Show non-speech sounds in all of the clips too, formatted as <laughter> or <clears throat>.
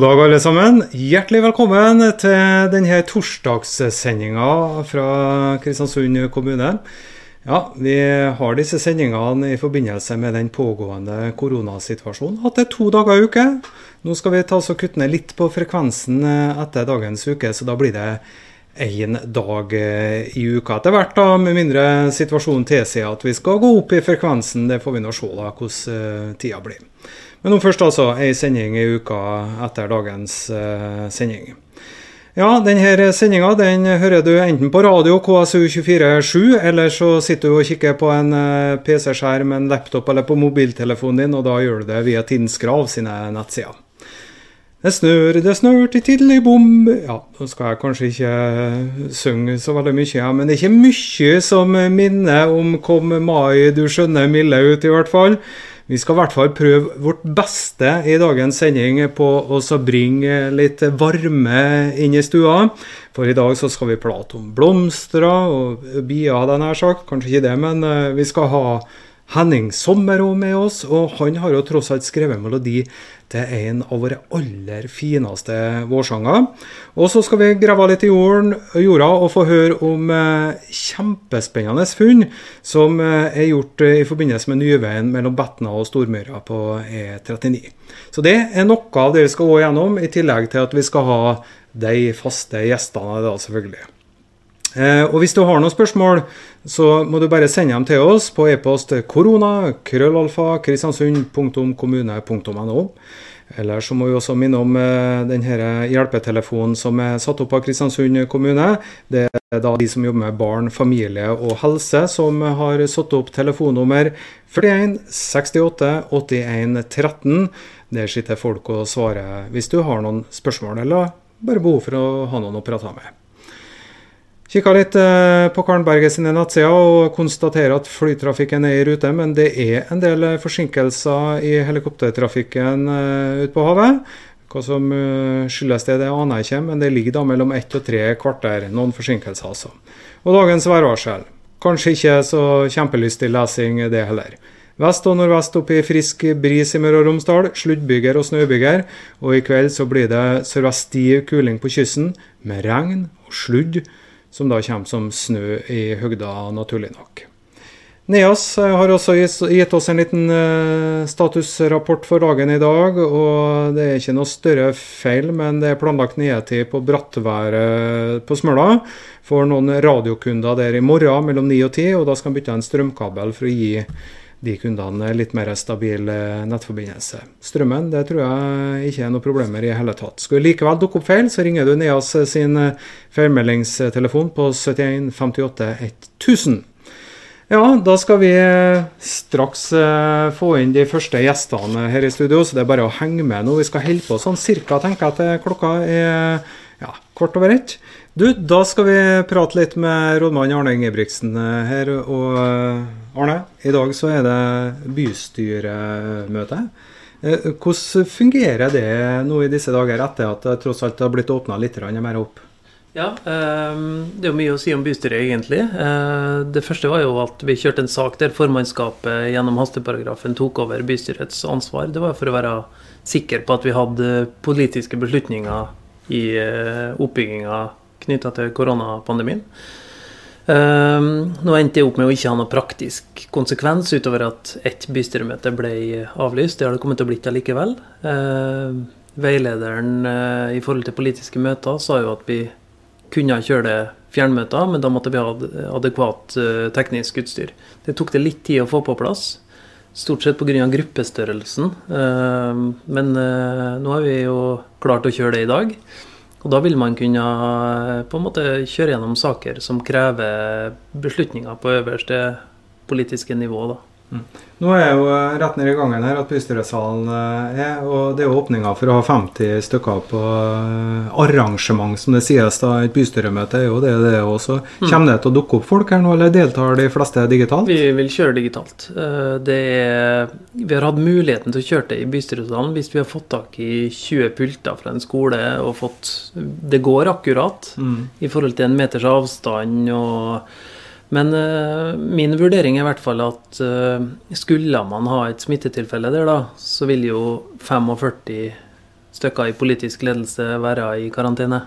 God dag, alle sammen. Hjertelig velkommen til denne torsdagssendinga fra Kristiansund kommune. Ja, Vi har disse sendingene i forbindelse med den pågående koronasituasjonen. Hatt det to dager i uke. Nå skal vi ta oss og kutte ned litt på frekvensen etter dagens uke, så da blir det én dag i uka etter hvert, da, med mindre situasjonen tilsier at vi skal gå opp i frekvensen. Det får vi nå se da, hvordan tida blir. Men nå først altså ei sending i uka etter dagens uh, sending. Ja, denne sendinga den hører du enten på radio KSU247, eller så sitter du og kikker på en uh, PC-skjerm, en laptop eller på mobiltelefonen din, og da gjør du det via Tidens Grav sine nettsider. Det snør, det snør til tidlig bom Ja, nå skal jeg kanskje ikke synge så veldig mye, ja, men det er ikke mye som minner om kom mai, du skjønner milde ut, i hvert fall. Vi skal i hvert fall prøve vårt beste i dagens sending på å bringe litt varme inn i stua. For i dag så skal vi prate om blomster og bier, hadde jeg nær sagt. Kanskje ikke det, men eh, vi skal ha Henning Sommerå med oss, og han har jo tross alt skrevet melodi til en av våre aller fineste vårsanger. Og så skal vi grave litt i jorden, jorda og få høre om eh, kjempespennende funn som eh, er gjort eh, i forbindelse med Nyveien mellom Betna og Stormyra på E39. Så det er noe av det vi skal gå gjennom, i tillegg til at vi skal ha de faste gjestene da, selvfølgelig. Eh, og hvis du har noen spørsmål, så må du bare sende dem til oss på e-post korona krøllalfa kristiansund.kommune.no. Eller så må vi også minne om eh, denne hjelpetelefonen som er satt opp av Kristiansund kommune. Det er da de som jobber med barn, familie og helse, som har satt opp telefonnummer 41 68 81 13. Der sitter folk og svarer hvis du har noen spørsmål eller bare behov for å ha noen å prate med. Kikka litt eh, på Karnberget sine nettsider og konstaterer at flytrafikken er i rute, men det er en del forsinkelser i helikoptertrafikken eh, ute på havet. Hva som eh, skyldes det, det aner jeg ikke, men det ligger da mellom ett og tre kvarter. Noen forsinkelser, altså. Og dagens værvarsel. Kanskje ikke så kjempelystig lesing, det heller. Vest og nordvest opp i frisk bris i Møre og Romsdal. Sluddbyger og snøbyger. Og i kveld så blir det sørvest stiv kuling på kysten, med regn og sludd som da kommer som snø i høgda, naturlig nok. NEAS eh, har også gitt oss en liten eh, statusrapport for dagen i dag. og Det er ikke noe større feil, men det er planlagt nedetid på brattværet på Smøla for noen radiokunder der i morgen mellom 9 og 10. og Da skal en bytte en strømkabel for å gi de kundene litt mer stabil eh, nettforbindelse. Strømmen det tror jeg ikke er noe problemer i hele tatt. Skulle likevel dukke opp feil, så ringer du Neas eh, sin eh, feilmeldingstelefon på 71 58 1000. Ja, da skal vi straks få inn de første gjestene her i studio, så det er bare å henge med nå. Vi skal holde på sånn cirka, tenker jeg, til klokka er ja, kvart over ett. Du, da skal vi prate litt med rådmann Arne Ingebrigtsen her. og Arne, i dag så er det bystyremøte. Eh, hvordan fungerer det nå i disse dager, etter at det tross alt har blitt åpna litt mer opp? Ja, ehm, Det er jo mye å si om bystyret, egentlig. Eh, det første var jo at vi kjørte en sak der formannskapet gjennom hasteparagrafen tok over bystyrets ansvar. Det var for å være sikker på at vi hadde politiske beslutninger i eh, oppbygginga knytta til koronapandemien. Um, nå endte det opp med å ikke ha noe praktisk konsekvens utover at ett bystyremøte ble avlyst. Det har det kommet til å blitt allikevel. Uh, veilederen uh, i forhold til politiske møter sa jo at vi kunne kjøre fjernmøter, men da måtte vi ha adekvat uh, teknisk utstyr. Det tok det litt tid å få på plass. Stort sett pga. gruppestørrelsen. Ehm, men eh, nå har vi jo klart å kjøre det i dag. Og da vil man kunne eh, på en måte kjøre gjennom saker som krever beslutninger på øverste politiske nivå. da. Mm. Nå er jo eh, rett ned i gangen her at bystyresalen eh, er, og det er jo åpninga for å ha 50 stykker på arrangement, som det sies. da, Et bystyremøte er jo det, det også. Mm. Kommer det til å dukke opp folk her nå, eller deltar de fleste digitalt? Vi vil kjøre digitalt. Er, vi har hatt muligheten til å kjøre det i bystyresalen hvis vi har fått tak i 20 pulter fra en skole og fått Det går akkurat mm. i forhold til en meters avstand. og men uh, min vurdering er i hvert fall at uh, skulle man ha et smittetilfelle der, da, så vil jo 45 stykker i politisk ledelse være i karantene.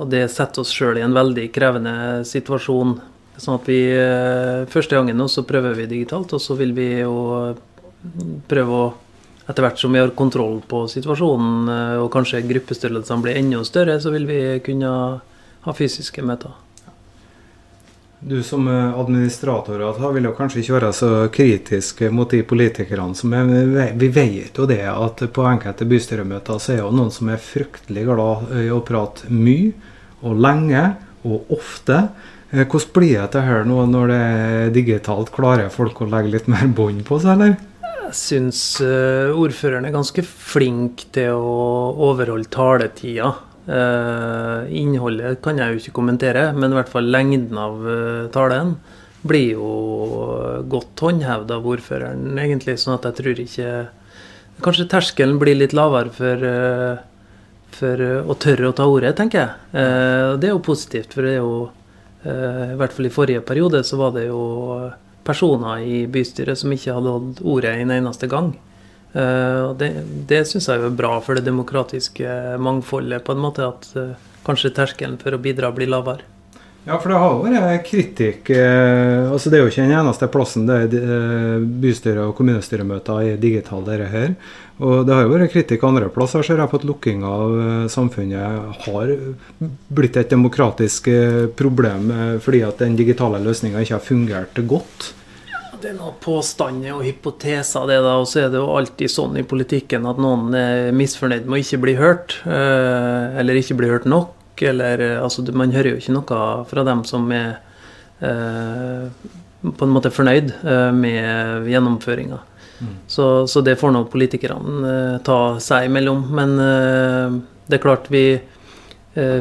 Og det setter oss sjøl i en veldig krevende situasjon. Sånn at vi Første gangen nå så prøver vi digitalt, og så vil vi jo prøve å etter hvert som vi har kontroll på situasjonen og kanskje gruppestørrelsene blir enda større, så vil vi kunne ha fysiske møter. Du som administrator vil jo kanskje ikke være så kritisk mot de politikerne som er Vi vet jo det at på enkelte bystyremøter så er jo noen som er fryktelig glad i å prate mye og lenge og ofte. Hvordan blir det her nå når det er digitalt? Klarer folk å legge litt mer bånd på seg, eller? Jeg syns ordføreren er ganske flink til å overholde taletida. Uh, innholdet kan jeg jo ikke kommentere, men i hvert fall lengden av uh, talen blir jo godt håndhevd av ordføreren, egentlig. Sånn at jeg tror ikke Kanskje terskelen blir litt lavere for, uh, for å tørre å ta ordet, tenker jeg. det er jo positivt, for det er jo I hvert fall i forrige periode så var det jo personer i bystyret som ikke hadde hatt ordet en eneste gang. Uh, det det syns jeg er bra for det demokratiske mangfoldet, på en måte at uh, kanskje terskelen for å bidra blir lavere. Ja, for det har vært kritikk uh, altså Det er jo ikke den eneste plassen det er bystyre- og kommunestyremøter er digitale, dette her. Og det har jo vært kritikk andre plasser. Ser jeg på at lukking av samfunnet har blitt et demokratisk problem fordi at den digitale løsninga ikke har fungert godt det er noen påstander og hypoteser, det da. Og så er det jo alltid sånn i politikken at noen er misfornøyd med å ikke bli hørt. Eh, eller ikke bli hørt nok. Eller eh, altså, man hører jo ikke noe fra dem som er eh, på en måte fornøyd med gjennomføringa. Mm. Så, så, det får nå politikerne ta seg imellom. Men det er klart vi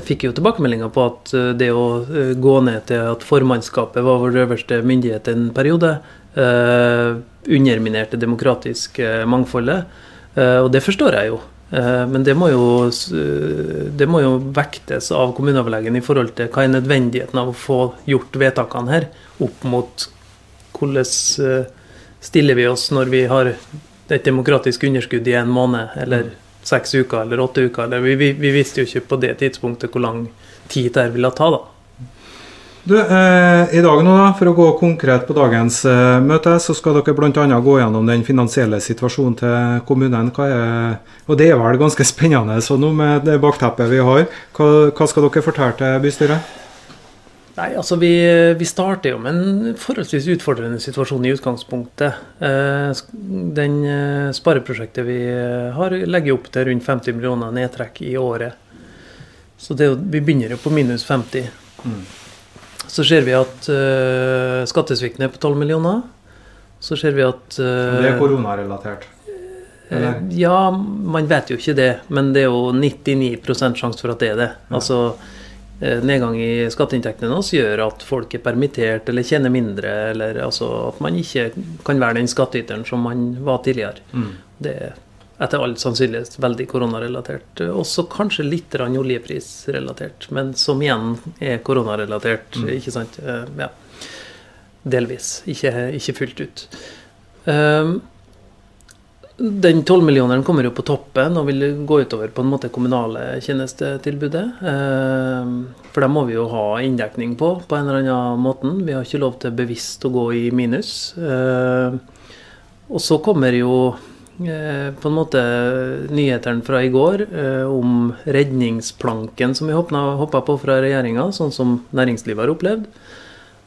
fikk jo tilbakemeldinger på at det å gå ned til at formannskapet var vår øverste myndighet en periode, underminerte det demokratiske mangfoldet. Uh, og det forstår jeg jo. Men det må jo, det må jo vektes av kommuneoverlegen i forhold til hva er nødvendigheten av å få gjort vedtakene her, opp mot hvordan stiller vi oss når vi har et demokratisk underskudd i en måned, eller seks uker eller åtte uker. Eller vi, vi, vi visste jo ikke på det tidspunktet hvor lang tid det ville ta. da. Du, eh, I dag nå da, For å gå konkret på dagens eh, møte, så skal dere bl.a. gå gjennom den finansielle situasjonen til kommunen. Er, og Det er vel ganske <laughs> spennende så nå med det bakteppet vi har. Hva, hva skal dere fortelle til bystyret? Nei, altså vi, vi, starter jo med en forholdsvis utfordrende situasjon i utgangspunktet. Eh, den eh, spareprosjektet vi har, legger opp til rundt 50 millioner nedtrekk i året. Så det, vi begynner jo på minus 50. Mm. Så ser vi at uh, skattesvikten er på 12 millioner. Så ser vi at uh, Det er koronarelatert? Uh, ja, man vet jo ikke det. Men det er jo 99% sjanse for at det er det. Ja. Altså Nedgang i skatteinntektene også gjør at folk er permittert eller tjener mindre. Eller altså at man ikke kan være den skattyteren som man var tidligere. Mm. Det er etter all sannsynlighet veldig koronarelatert. Også kanskje litt oljeprisrelatert, men som igjen er koronarelatert. Mm. ikke sant? Eh, ja. Delvis, ikke, ikke fullt ut. Um, den tolvmillioneren kommer jo på toppen og vil gå utover på en måte kommunale tjenestetilbudet. Um, for det må vi jo ha inndekning på på en eller annen måte. Vi har ikke lov til bevisst å gå i minus. Um, og så kommer jo på en måte nyhetene fra i går eh, om redningsplanken som vi hoppa på fra regjeringa, sånn som næringslivet har opplevd.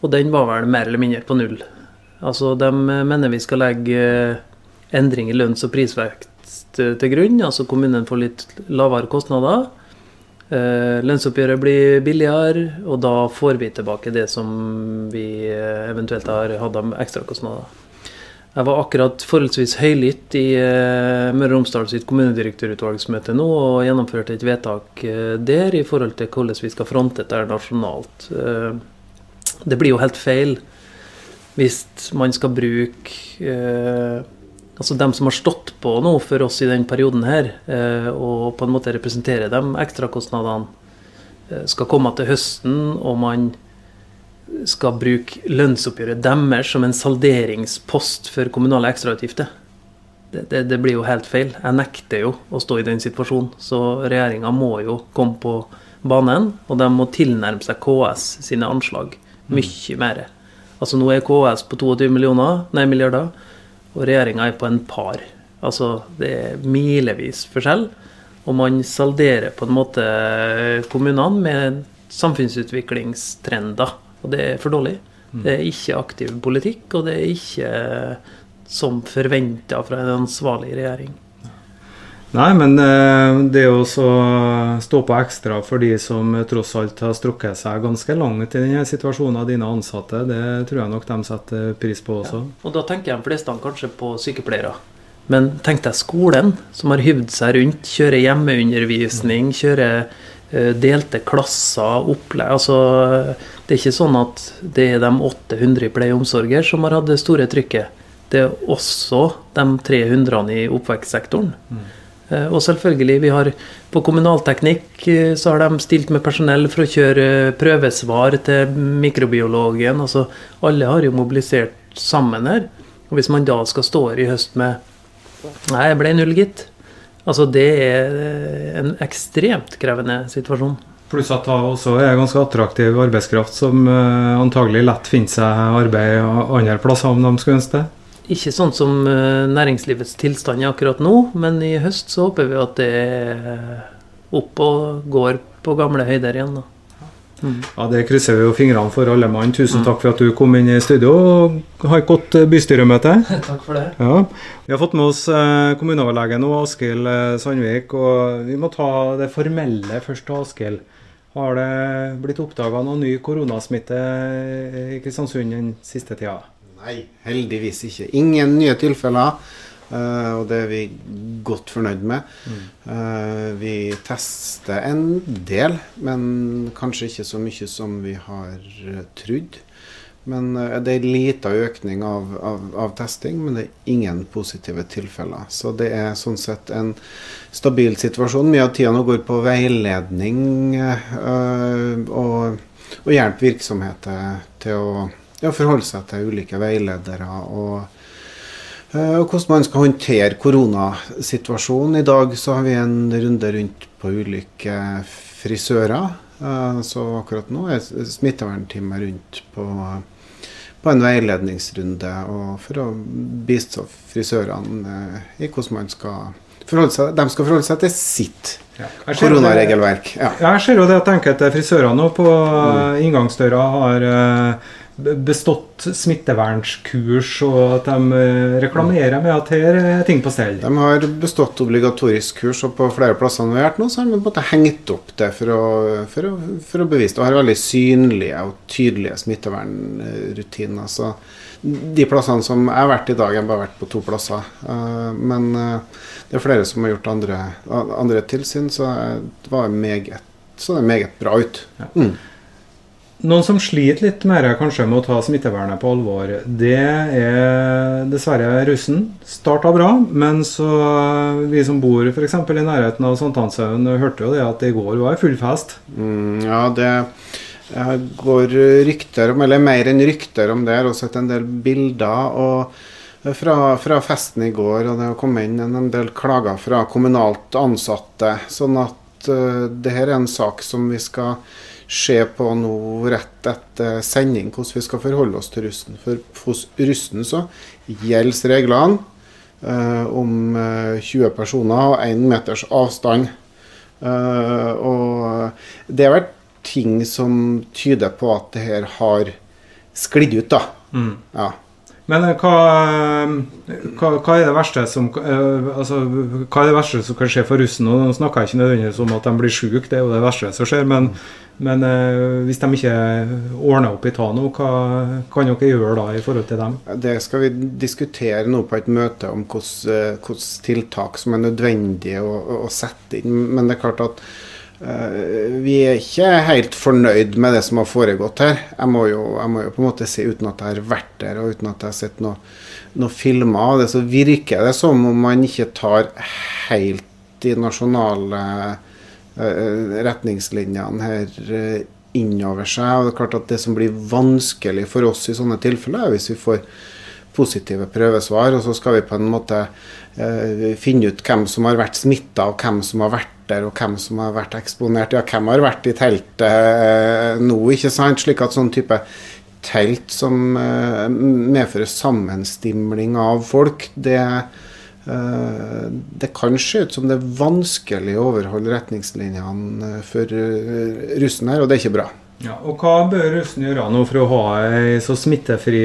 Og den var vel mer eller mindre på null. Altså, De mener vi skal legge eh, endring i lønns- og prisvekst til grunn. Altså kommunen får litt lavere kostnader. Lønnsoppgjøret blir billigere, og da får vi tilbake det som vi eventuelt har hatt av ekstrakostnader. Jeg var akkurat forholdsvis høylytt i uh, Møre og Romsdal sitt kommunedirektørutvalgsmøte nå og gjennomførte et vedtak uh, der i forhold til hvordan vi skal fronte dette nasjonalt. Uh, det blir jo helt feil hvis man skal bruke Altså dem som har stått på nå for oss i den perioden her, og på en måte representere de ekstrakostnadene, skal komme til høsten, og man skal bruke lønnsoppgjøret deres som en salderingspost for kommunale ekstrautgifter. det, det, det, blir jo helt feil. Jeg nekter jo å stå i den situasjonen. Så regjeringa må jo komme på banen, og de må tilnærme seg KS sine anslag mye mer. Altså Nå er KS på 22 millioner, nei, milliarder, og regjeringa er på en par. Altså Det er milevis forskjell. Og man salderer på en måte kommunene med samfunnsutviklingstrender. Og det er for dårlig. Mm. Det er ikke aktiv politikk, og det er ikke som forventa fra en ansvarlig regjering. Nei, men eh, det å stå på ekstra for de som tross alt har strukket seg ganske langt i denne situasjonen av dine ansatte, det tror jeg nok de setter pris på også. Ja. Og da tenker de fleste kanskje på sykepleiere. Men tenk deg skolen, som har hyvd seg rundt, kjører hjemmeundervisning, kjører delte klasser, opplegg altså, Det er ikke sånn at det er de 800 i pleie og omsorger som har hatt det store trykket. Det er også de 300 i oppvekstsektoren. Mm. Uh, og selvfølgelig, vi har på kommunalteknikk uh, så har de stilt med personell for å kjøre prøvesvar til mikrobiologen. Altså, alle har jo mobilisert sammen her. Og hvis man da skal stå her i høst med Nei, jeg ble null, gitt. Altså, det er en ekstremt krevende situasjon. Pluss at hun også er ganske attraktiv arbeidskraft som uh, antagelig lett finner seg arbeid andre plasser om de skulle ønske det. Ikke sånn som uh, næringslivets tilstand er akkurat nå, men i høst så håper vi at det er opp og går på gamle høyder igjen. da. Mm. Ja, Det krysser vi jo fingrene for alle mann. Tusen takk for at du kom inn i studio og har et godt eh, bystyremøte. <laughs> takk for det. Ja. Vi har fått med oss eh, kommuneoverlegen og Askild eh, Sandvik. og Vi må ta det formelle først til Askild. Har det blitt oppdaga noe ny koronasmitte i Kristiansund den siste tida? Nei, heldigvis ikke. Ingen nye tilfeller. Uh, og det er vi godt fornøyd med. Mm. Uh, vi tester en del, men kanskje ikke så mye som vi har uh, trodd. Men Det er liten økning av, av, av, testing, men det er ingen positive tilfeller. Så det er sånn sett en stabil situasjon. Mye av tida nå går på veiledning og, og hjelpe virksomheter til å ja, forholde seg til ulike veiledere. og Eh, og hvordan man skal håndtere koronasituasjonen. I dag så har vi en runde rundt på ulike frisører. Eh, så akkurat nå er smittevernteamet rundt på, på, en veiledningsrunde for å bistå frisørene eh, i hvordan man skal forholde seg, de skal forholde seg til sitt ja. koronaregelverk. Ja. Jeg ser jo det at enkelte frisører nå på mm. inngangsdøra har bestått smittevernskurs, og at de eh, reklamerer med at her er ting på stell. De har bestått obligatorisk kurs, og på flere plasser vi har vært nå, så har de på en måte hengt opp det for å, for å, for å bevise det. Og har veldig synlige og tydelige smittevernrutiner. Så de plassene som jeg har vært i dag, jeg har bare vært på to plasser. Eh, men eh, det er flere som har gjort andre, andre tilsyn, så det var meget, så det meget bra ut. Ja. Mm. Noen som sliter litt mer kanskje med å ta smittevernet på alvor, det er dessverre russen. Starta bra, men så vi som bor f.eks. i nærheten av Sankthanshaugen, hørte jo det at det i går var full fest. Mm, ja, det går rykter om, eller mer enn rykter om det. Jeg har også sett en del bilder og fra, fra, festen i går, og det har kommet inn en del klager fra kommunalt ansatte. Sånn at uh, det her er en sak som vi skal se på nå rett etter sending hvordan vi skal forholde oss til russen. For hos russen så gjelder reglene eh, om 20 eh, personer og 1 meters avstand. Eh, og det har vært ting som tyder på at det her har sklidd ut, da. Mm. Ja. Men eh, hva, hva, hva, er det verste som altså, hva er det verste som kan skje for russen? Nå snakker jeg ikke nødvendigvis om at de blir syke, det er jo det verste som skjer. Men, men eh, hvis de ikke ordner opp i Tano, hva kan dere gjøre da i forhold til dem? Det skal vi diskutere nå på et møte om hvilke tiltak som er nødvendige å, å sette inn. Men det er klart at Eh, vi er ikke helt fornøyd med det som har foregått her. Jeg må jo, jeg må jo på en måte si, uten at jeg har vært der og uten at jeg har sett noen noe filmer av det, så virker det som om man ikke tar helt de nasjonale retningslinjene her uh, innover seg. Og Det er klart at det som blir vanskelig for oss i sånne tilfeller, er hvis vi får positive prøvesvar, og så skal vi på en måte eh, finne ut hvem som har vært smitta, og hvem som har vært der, og hvem som har vært eksponert. Ja, hvem har vært i teltet eh, nå, ikke sant? Slik at sånn type telt som eh, medfører sammenstimling av folk, det eh, det kan se ut som det er vanskelig å overholde retningslinjene for eh, russen her, og det er ikke bra. Ja, og Hva bør russen gjøre nå for å ha ei så smittefri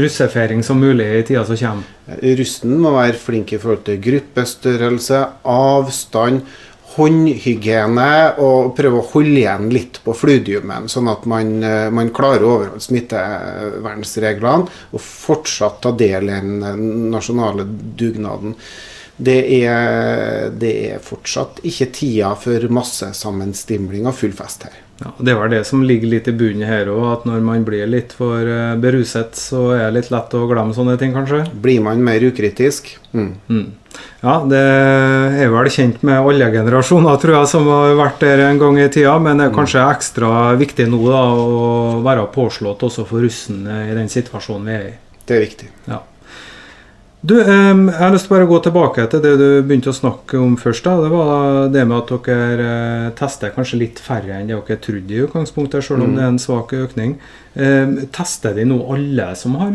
russefeiring som mulig i tida som kommer? Russen må være flink i forhold til gruppestørrelse, avstand, håndhygiene og prøve å holde igjen litt på fludiumen, sånn at man, uh, man klarer å overholde smittevernreglene og fortsatt ta del i den nasjonale dugnaden. Det er, det er fortsatt ikke tida for massesammenstimling og full fest her. Ja, Det er vel det som ligger litt i bunnen her òg, at når man blir litt for eh, beruset, så er det litt lett å glemme sånne ting, kanskje? Blir man mer ukritisk? Mm. Mm. Ja, det er vel kjent med alle generasjoner, tror jeg, som har vært der en gang i tida. Men det er kanskje ekstra viktig nå da, å være påslått også for russen i den situasjonen vi er i. Det er viktig. Ja. Du, jeg har lyst til å gå tilbake til det du begynte å snakke om først. da. Det var det med at dere eh, tester kanskje litt færre enn det dere trodde i utgangspunktet, selv om mm. det er en svak økning. Tester de nå alle som har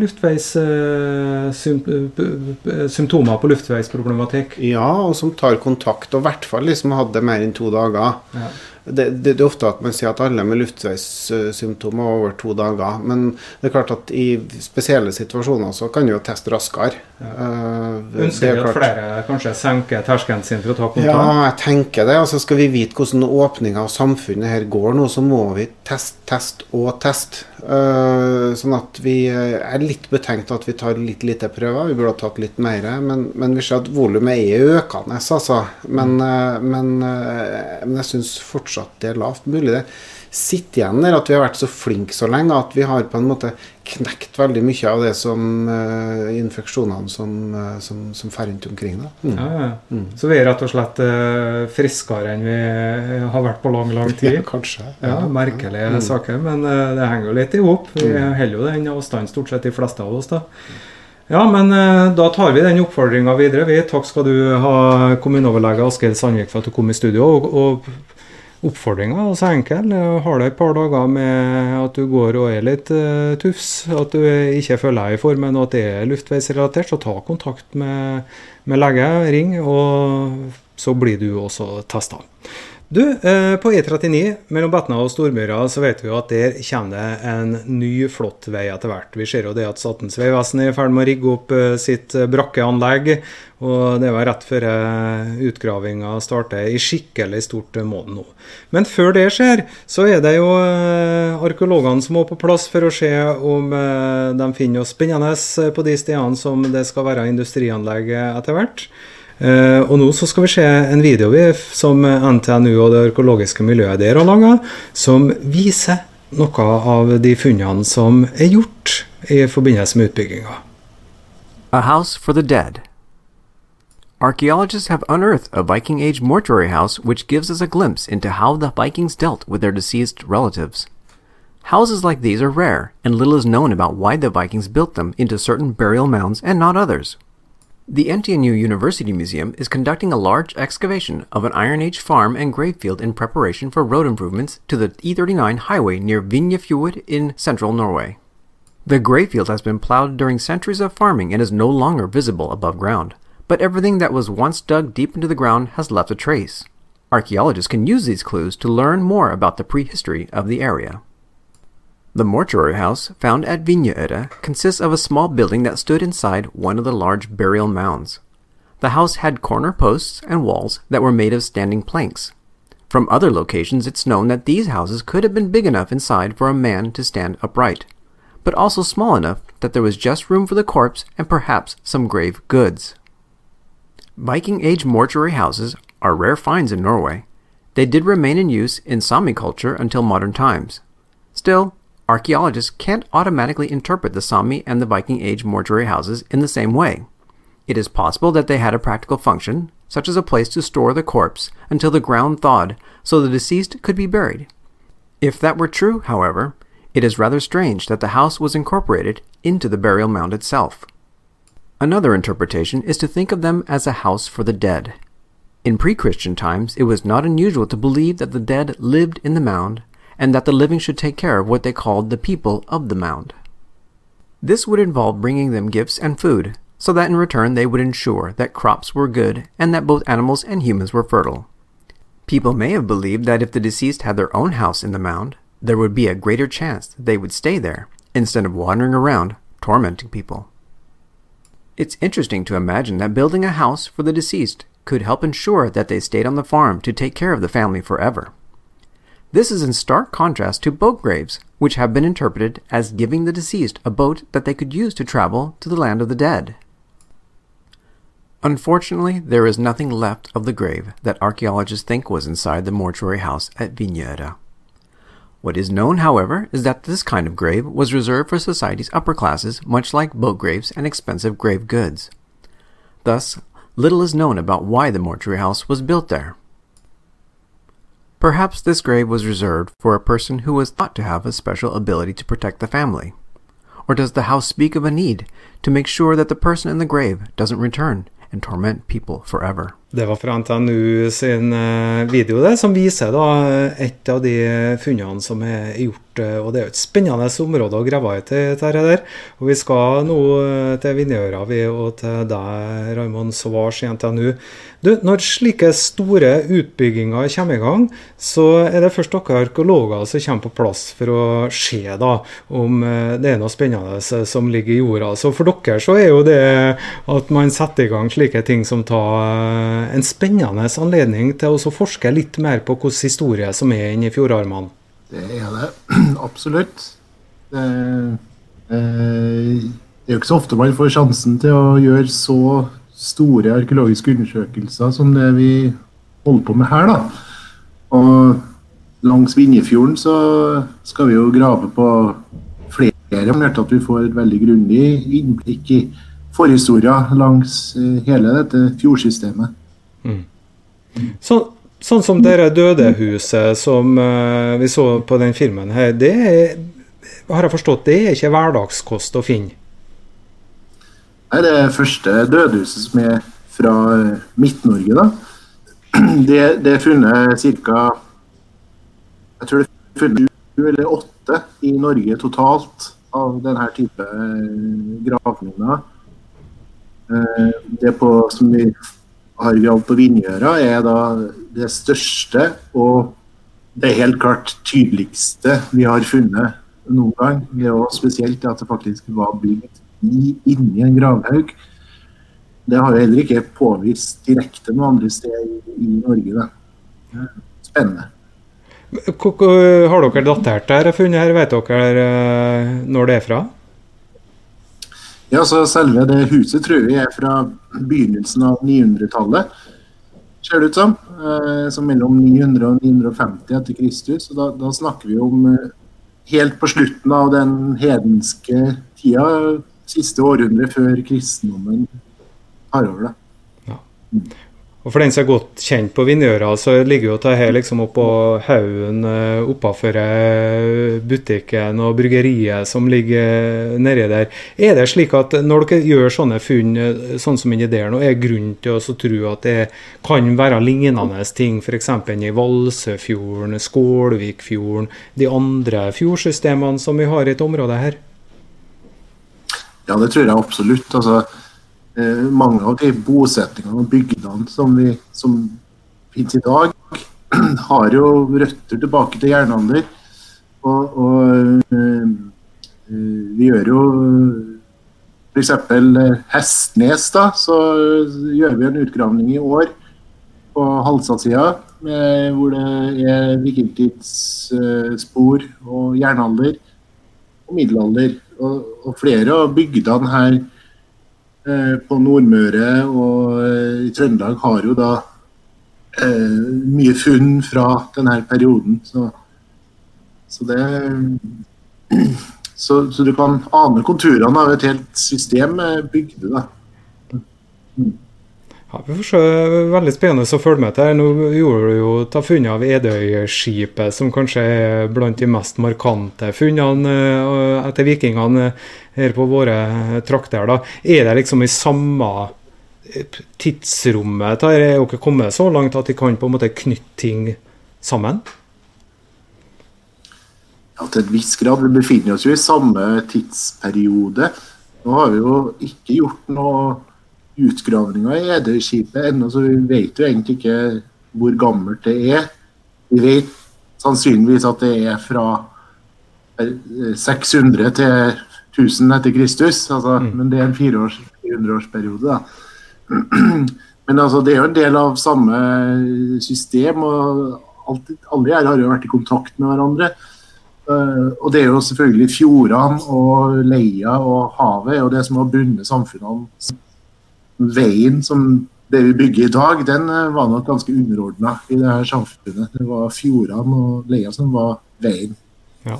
symptomer på luftveisproblematikk? Ja, og som tar kontakt, og i hvert fall liksom hadde mer enn to dager. Ja det, det, det, er ofte at man sier at alle med luftveissymptomer er over to dager. Men det er klart at i spesielle situasjoner så kan du jo teste raskere. Ja. Uh, Ønsker vi at flere kanskje senker terskelen sin for å ta kontakt? Ja, jeg tenker det. Altså Skal vi vite hvordan åpninga av samfunnet her går nå, så må vi teste, teste og teste. Uh, sånn at vi er litt betenkt at vi tar litt lite prøver. Vi burde ha tatt litt mer. Men, men vi ser at volumet er økende, altså. Men, uh, men, men jeg syns fortsatt fortsatt det er lavt mulig. Det sitter igjen der at vi har vært så flinke så lenge at vi har på en måte knekt veldig mye av det som uh, infeksjonene som, uh, som, som fer rundt omkring. Mm. Ja, ja. Mm. Så vi er rett og slett uh, friskere enn vi har vært på lang, lang <laughs> tid? Ja, kanskje. Ja, Merkelige mm. saker, men det henger jo litt i hop. Vi mm. holder jo den avstanden, stort sett de fleste av oss. da. Ja, men da tar vi den oppfordringa videre. Vi, takk skal du ha, kommuneoverlege Asgeir Sandvik, for at du kom i studio. og, og Oppfordringa er så enkel. Har du et par dager med at du går og er litt uh, tufs, at du ikke føler deg i formen og at det er luftveisrelatert, så ta kontakt med, med lege. Ring, og så blir du også testa. Du, eh, på E39 mellom Betna og Stormyra så vet vi jo at der kommer det en ny, flott vei etter hvert. Vi ser jo det at Statens vegvesen er i ferd med å rigge opp eh, sitt brakkeanlegg. Og det var rett før eh, utgravinga starter i skikkelig stort måned nå. Men før det skjer, så er det jo arkeologene som må på plass for å se om de finner noe spennende på de stedene som det skal være industrianlegg etter hvert. Uh, og nå så skal vi se en video vi, som NTNU og det miljøet der har laga, som viser noe av de funnene som er gjort i forbindelse med utbygginga. A house for the dead. Archaeologists have unearthed a Viking Age mortuary house which gives us a glimpse into how the Vikings dealt with their deceased relatives. Houses like these are rare, and little is known about why the Vikings built them into certain burial mounds and not others. The NTNU University Museum is conducting a large excavation of an Iron Age farm and gravefield in preparation for road improvements to the E39 highway near Vinjefjord in central Norway. The gravefield has been plowed during centuries of farming and is no longer visible above ground, but everything that was once dug deep into the ground has left a trace. Archaeologists can use these clues to learn more about the prehistory of the area. The mortuary house, found at Vinjeøra, consists of a small building that stood inside one of the large burial mounds. The house had corner posts and walls that were made of standing planks. From other locations, it's known that these houses could have been big enough inside for a man to stand upright, but also small enough that there was just room for the corpse and perhaps some grave goods. Viking age mortuary houses are rare finds in Norway. They did remain in use in Sami culture until modern times. Still, archaeologists can't automatically interpret the Sami and the Viking Age mortuary houses in the same way. It is possible that they had a practical function, such as a place to store the corpse until the ground thawed so the deceased could be buried. If that were true, however, it is rather strange that the house was incorporated into the burial mound itself. Another interpretation is to think of them as a house for the dead. In pre Christian times, it was not unusual to believe that the dead lived in the mound and that the living should take care of what they called the people of the mound. This would involve bringing them gifts and food, so that in return they would ensure that crops were good and that both animals and humans were fertile. People may have believed that if the deceased had their own house in the mound, there would be a greater chance that they would stay there instead of wandering around tormenting people. It's interesting to imagine that building a house for the deceased could help ensure that they stayed on the farm to take care of the family forever. This is in stark contrast to boat graves, which have been interpreted as giving the deceased a boat that they could use to travel to the land of the dead. Unfortunately, there is nothing left of the grave that archaeologists think was inside the mortuary house at Vinjeøra. What is known, however, is that this kind of grave was reserved for society's upper classes, much like boat graves and expensive grave goods. Thus, little is known about why the mortuary house was built there. Perhaps this grave was reserved for a person who was thought to have a special ability to protect the family. Or does the house speak of a need to make sure that the person in the grave doesn't return and torment people forever? Det var fra NTNU sin eh, video det, som viser da et av de funnene som er gjort. eh, Og det er jo et spennende område å grave i til dette der. Og vi skal nå eh, til Vinjeøra og til deg, Raymond Svars i NTNU. Du, når slike store utbygginger kommer i gang, så er det først dere arkeologer som kommer på plass for å se da, om eh, det er noe spennende som ligger i jorda. Så for dere så er jo det at man setter i gang slike ting som tar eh, en spennende anledning til å forske litt mer på hvilken historie som er inni fjordarmene. Det er det <clears throat> absolutt. Det, eh, det er jo ikke så ofte man får sjansen til å gjøre så store arkeologiske undersøkelser som det vi holder på med her. da. Og langs Vinjefjorden så skal vi jo grave på flere måter at vi får et veldig grundig innblikk i forhistoria langs eh, hele dette fjordsystemet. Så, sånn som dere dødehuset som uh, vi så på den filmen her, det er, har jeg forstått, det er ikke hverdagskost å finne? Nei, det første dødehuset som er fra eh, Midt-Norge. da. <clears throat> Det, det er funnet ca. Jeg tror det er funnet sju eller åtte i Norge totalt av denne type eh, gravminner. Det er på, som vi har gravd på Vinjøra, er da det største og det helt klart tydeligste vi har funnet noen gang. Det er også spesielt at det faktisk var bygd i, inni en gravhaug. Det har jo heller ikke påvist direkte noe andre steder i, Norge. Da. Spennende. Har dere datert det her funnet her? Vet dere eh, når det er fra? Ja, så Selve det huset tror vi er fra begynnelsen av 900-tallet, ser det ut som. Eh, så mellom 900 og 950 etter Kristus. Og da, da snakker vi om eh, helt på slutten av den hedenske tida, siste århundre før kristendommen tar over. da. Og For den som er godt kjent på Vinjøra, så ligger jo det her liksom oppå haugen eh, oppafor eh, butikken og bryggeriet som ligger nedi der. Er det slik at når dere gjør sånne funn eh, sånn som inni der nå, er grunn til å tro at det kan være lignende ting f.eks. i Valsefjorden, Skålvikfjorden, de andre fjordsystemene som vi har i et område her? Ja, det tror jeg absolutt. Altså, eh, mange av de bosettingene og bygdene som, vi, som finnes i dag, <clears throat> har jo røtter tilbake til jernalder. Og, og eh, eh, vi gjør jo f.eks. Hestnes, da, så gjør vi en utgravning i år på Halsa-sida, hvor det er vikingtidsspor og jernalder og middelalder. Og, og flere av bygdene her eh, på Nordmøre og eh, i Trøndelag har jo da eh, mye funn fra denne perioden. Så, så det så, så du kan ane konturene av et helt system med da. da. Ja, vi får se. Veldig spennende å følge med til. Nå gjorde du jo ta funnet av Edøyskipet, som kanskje er blant de mest markante funnene eh, etter vikingene her på våre trakter. da. Er det liksom i samme eh, tidsrommet? Der er dere kommet så langt at de kan på en måte knytte ting sammen? Ja, til et visst grad. Vi befinner oss jo i samme tidsperiode. Nå har vi jo ikke gjort noe utgravninger i Edøyskipet ennå, så vi vet jo egentlig ikke hvor gammelt det er. Vi vet sannsynligvis at det er fra 600 til 1000 etter Kristus, altså, mm. men det er en 400-årsperiode. da. <clears throat> Men altså, det er jo en del av samme system, og alt, alle her har jo vært i kontakt med hverandre. Uh, og det er jo selvfølgelig fjordene og leia og havet er jo det som har bundet samfunnene veien som det vi bygger i dag, den eh, var nok ganske underordna i det her samfunnet. Det var fjordene og leia som var veien. Ja.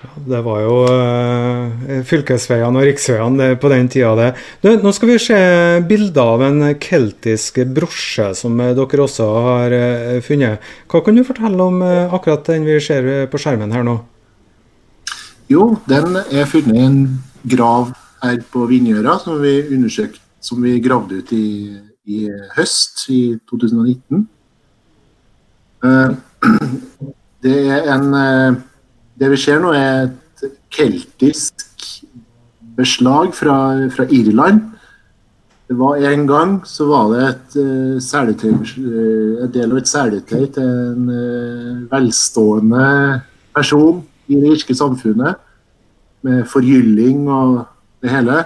Det var jo uh, fylkesveiene og riksveiene på den tida. det. Du, nå skal vi se bilder av en keltisk brosje som dere også har uh, funnet. Hva kan du fortelle om uh, akkurat den vi ser på skjermen her nå? Jo, den er funnet i en grav her på Vindgjøra, som vi undersøkte som vi gravde ut i, i høst, i 2019. Eh, <clears throat> det en eh, Det vi ser nå, er et keltisk beslag fra, fra Irland. Det var En gang så var det et uh, seletøy, en del av et seletøy til en velstående person i det irske samfunnet, med forgylling og det hele.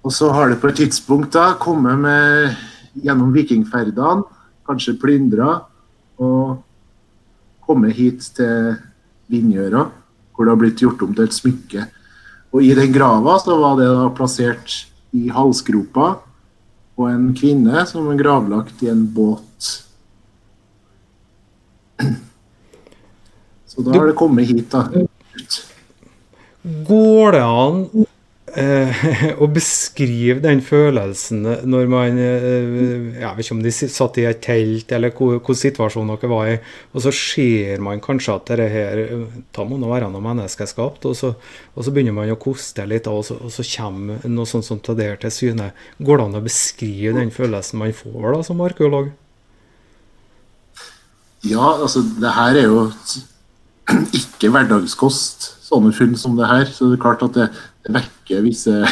Og så har det på et tidspunkt da kommet med gjennom vikingferdene, kanskje plyndra, og kommet hit til Vinjøra, hvor det har blitt gjort om til et smykke. Og i den grava så var det da plassert i halsgropa og en kvinne som er gravlagt i en båt. Så da har det kommet hit, da. Går det an eh, <laughs> å beskrive den følelsen når man eh, Jeg vet ikke om de satt i et telt, eller hvilken situasjon dere var i, og så ser man kanskje at dette her Da må nå være noe menneskeskapt, og så, og så, begynner man å koste litt, og så, og så kommer noe sånt som det der til syne. Går det an å beskrive den følelsen man får da som arkeolog? Ja, altså det her er jo ikke hverdagskost, sånne funn som det her. Så det er klart at det, vekker visse <laughs>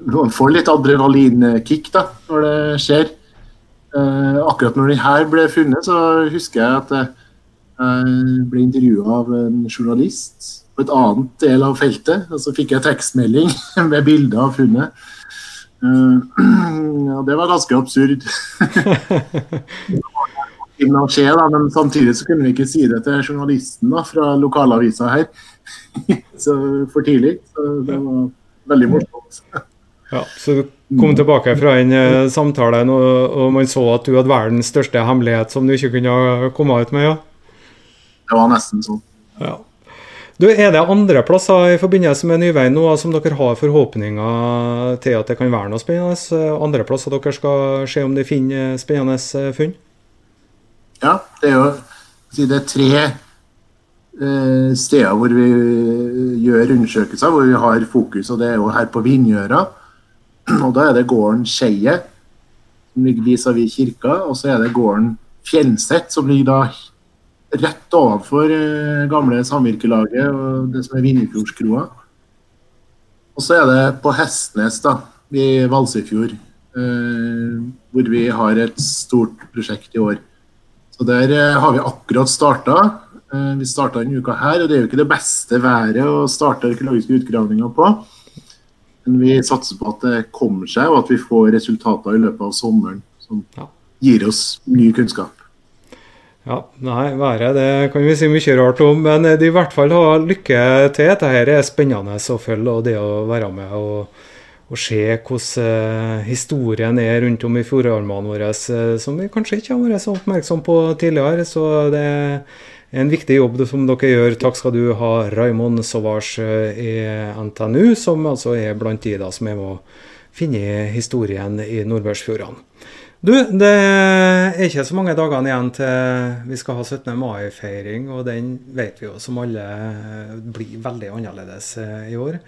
Man får litt adrenalinkick da, når det skjer. Eh, akkurat når den her ble funnet, så husker jeg at jeg ble intervjua av en journalist på et annet del av feltet. Og så fikk jeg tekstmelding <laughs> med bilde av funnet. Uh, <clears throat> ja, det var ganske absurd. <laughs> skje, da, men samtidig så kunne vi ikke si det til journalisten da, fra lokalavisa her. <laughs> så for tidlig. Så det var veldig morsomt. Ja, Så du kom tilbake fra den uh, samtalen, og, og, man så at du hadde verdens største hemmelighet som du ikke kunne komme ut med? ja? Det var nesten sånn. Ja. Du, Er det andre plasser i forbindelse med Nyveien nå som dere har forhåpninger til at det kan være noe spennende? Andre plasser dere skal se om de finner spennende eh, funn? Ja, det er jo det er tre Eh, steder hvor vi gjør undersøkelser, hvor vi har fokus. og Det er jo her på Vindgjøra. <clears throat> Og Da er det gården Skeie, som ligger vis-à-vis kirka. Og så er det gården Fjellset, som ligger da rett overfor eh, gamle samvirkelaget og det som er Vinjefjordskroa. Og så er det på Hestnes, da, i Valsøyfjord, eh, hvor vi har et stort prosjekt i år. Så Der eh, har vi akkurat starta. Eh, vi starta denne uka her, og det er jo ikke det beste været å starte arkeologiske utgravninger på. Men vi satser på at det kommer seg, og at vi får resultater i løpet av sommeren som gir oss ny kunnskap. Ja, nei, været det kan vi si mye rart om, men de i hvert fall har lykke til. Dette er spennende å følge, og det å være med og, og se hvordan uh, historien er rundt om i fjordarmene våre, uh, som vi kanskje ikke har vært så oppmerksom på tidligere. Så det en viktig jobb som dere gjør. Takk skal du ha, Raymond Sauvage eh, i NTNU, som altså er blant de da som er med å finne historien i Nordbørsfjordene. Du, det er ikke så mange dagene igjen til vi skal ha 17. mai-feiring, og den vet vi jo som alle blir veldig annerledes eh, i år.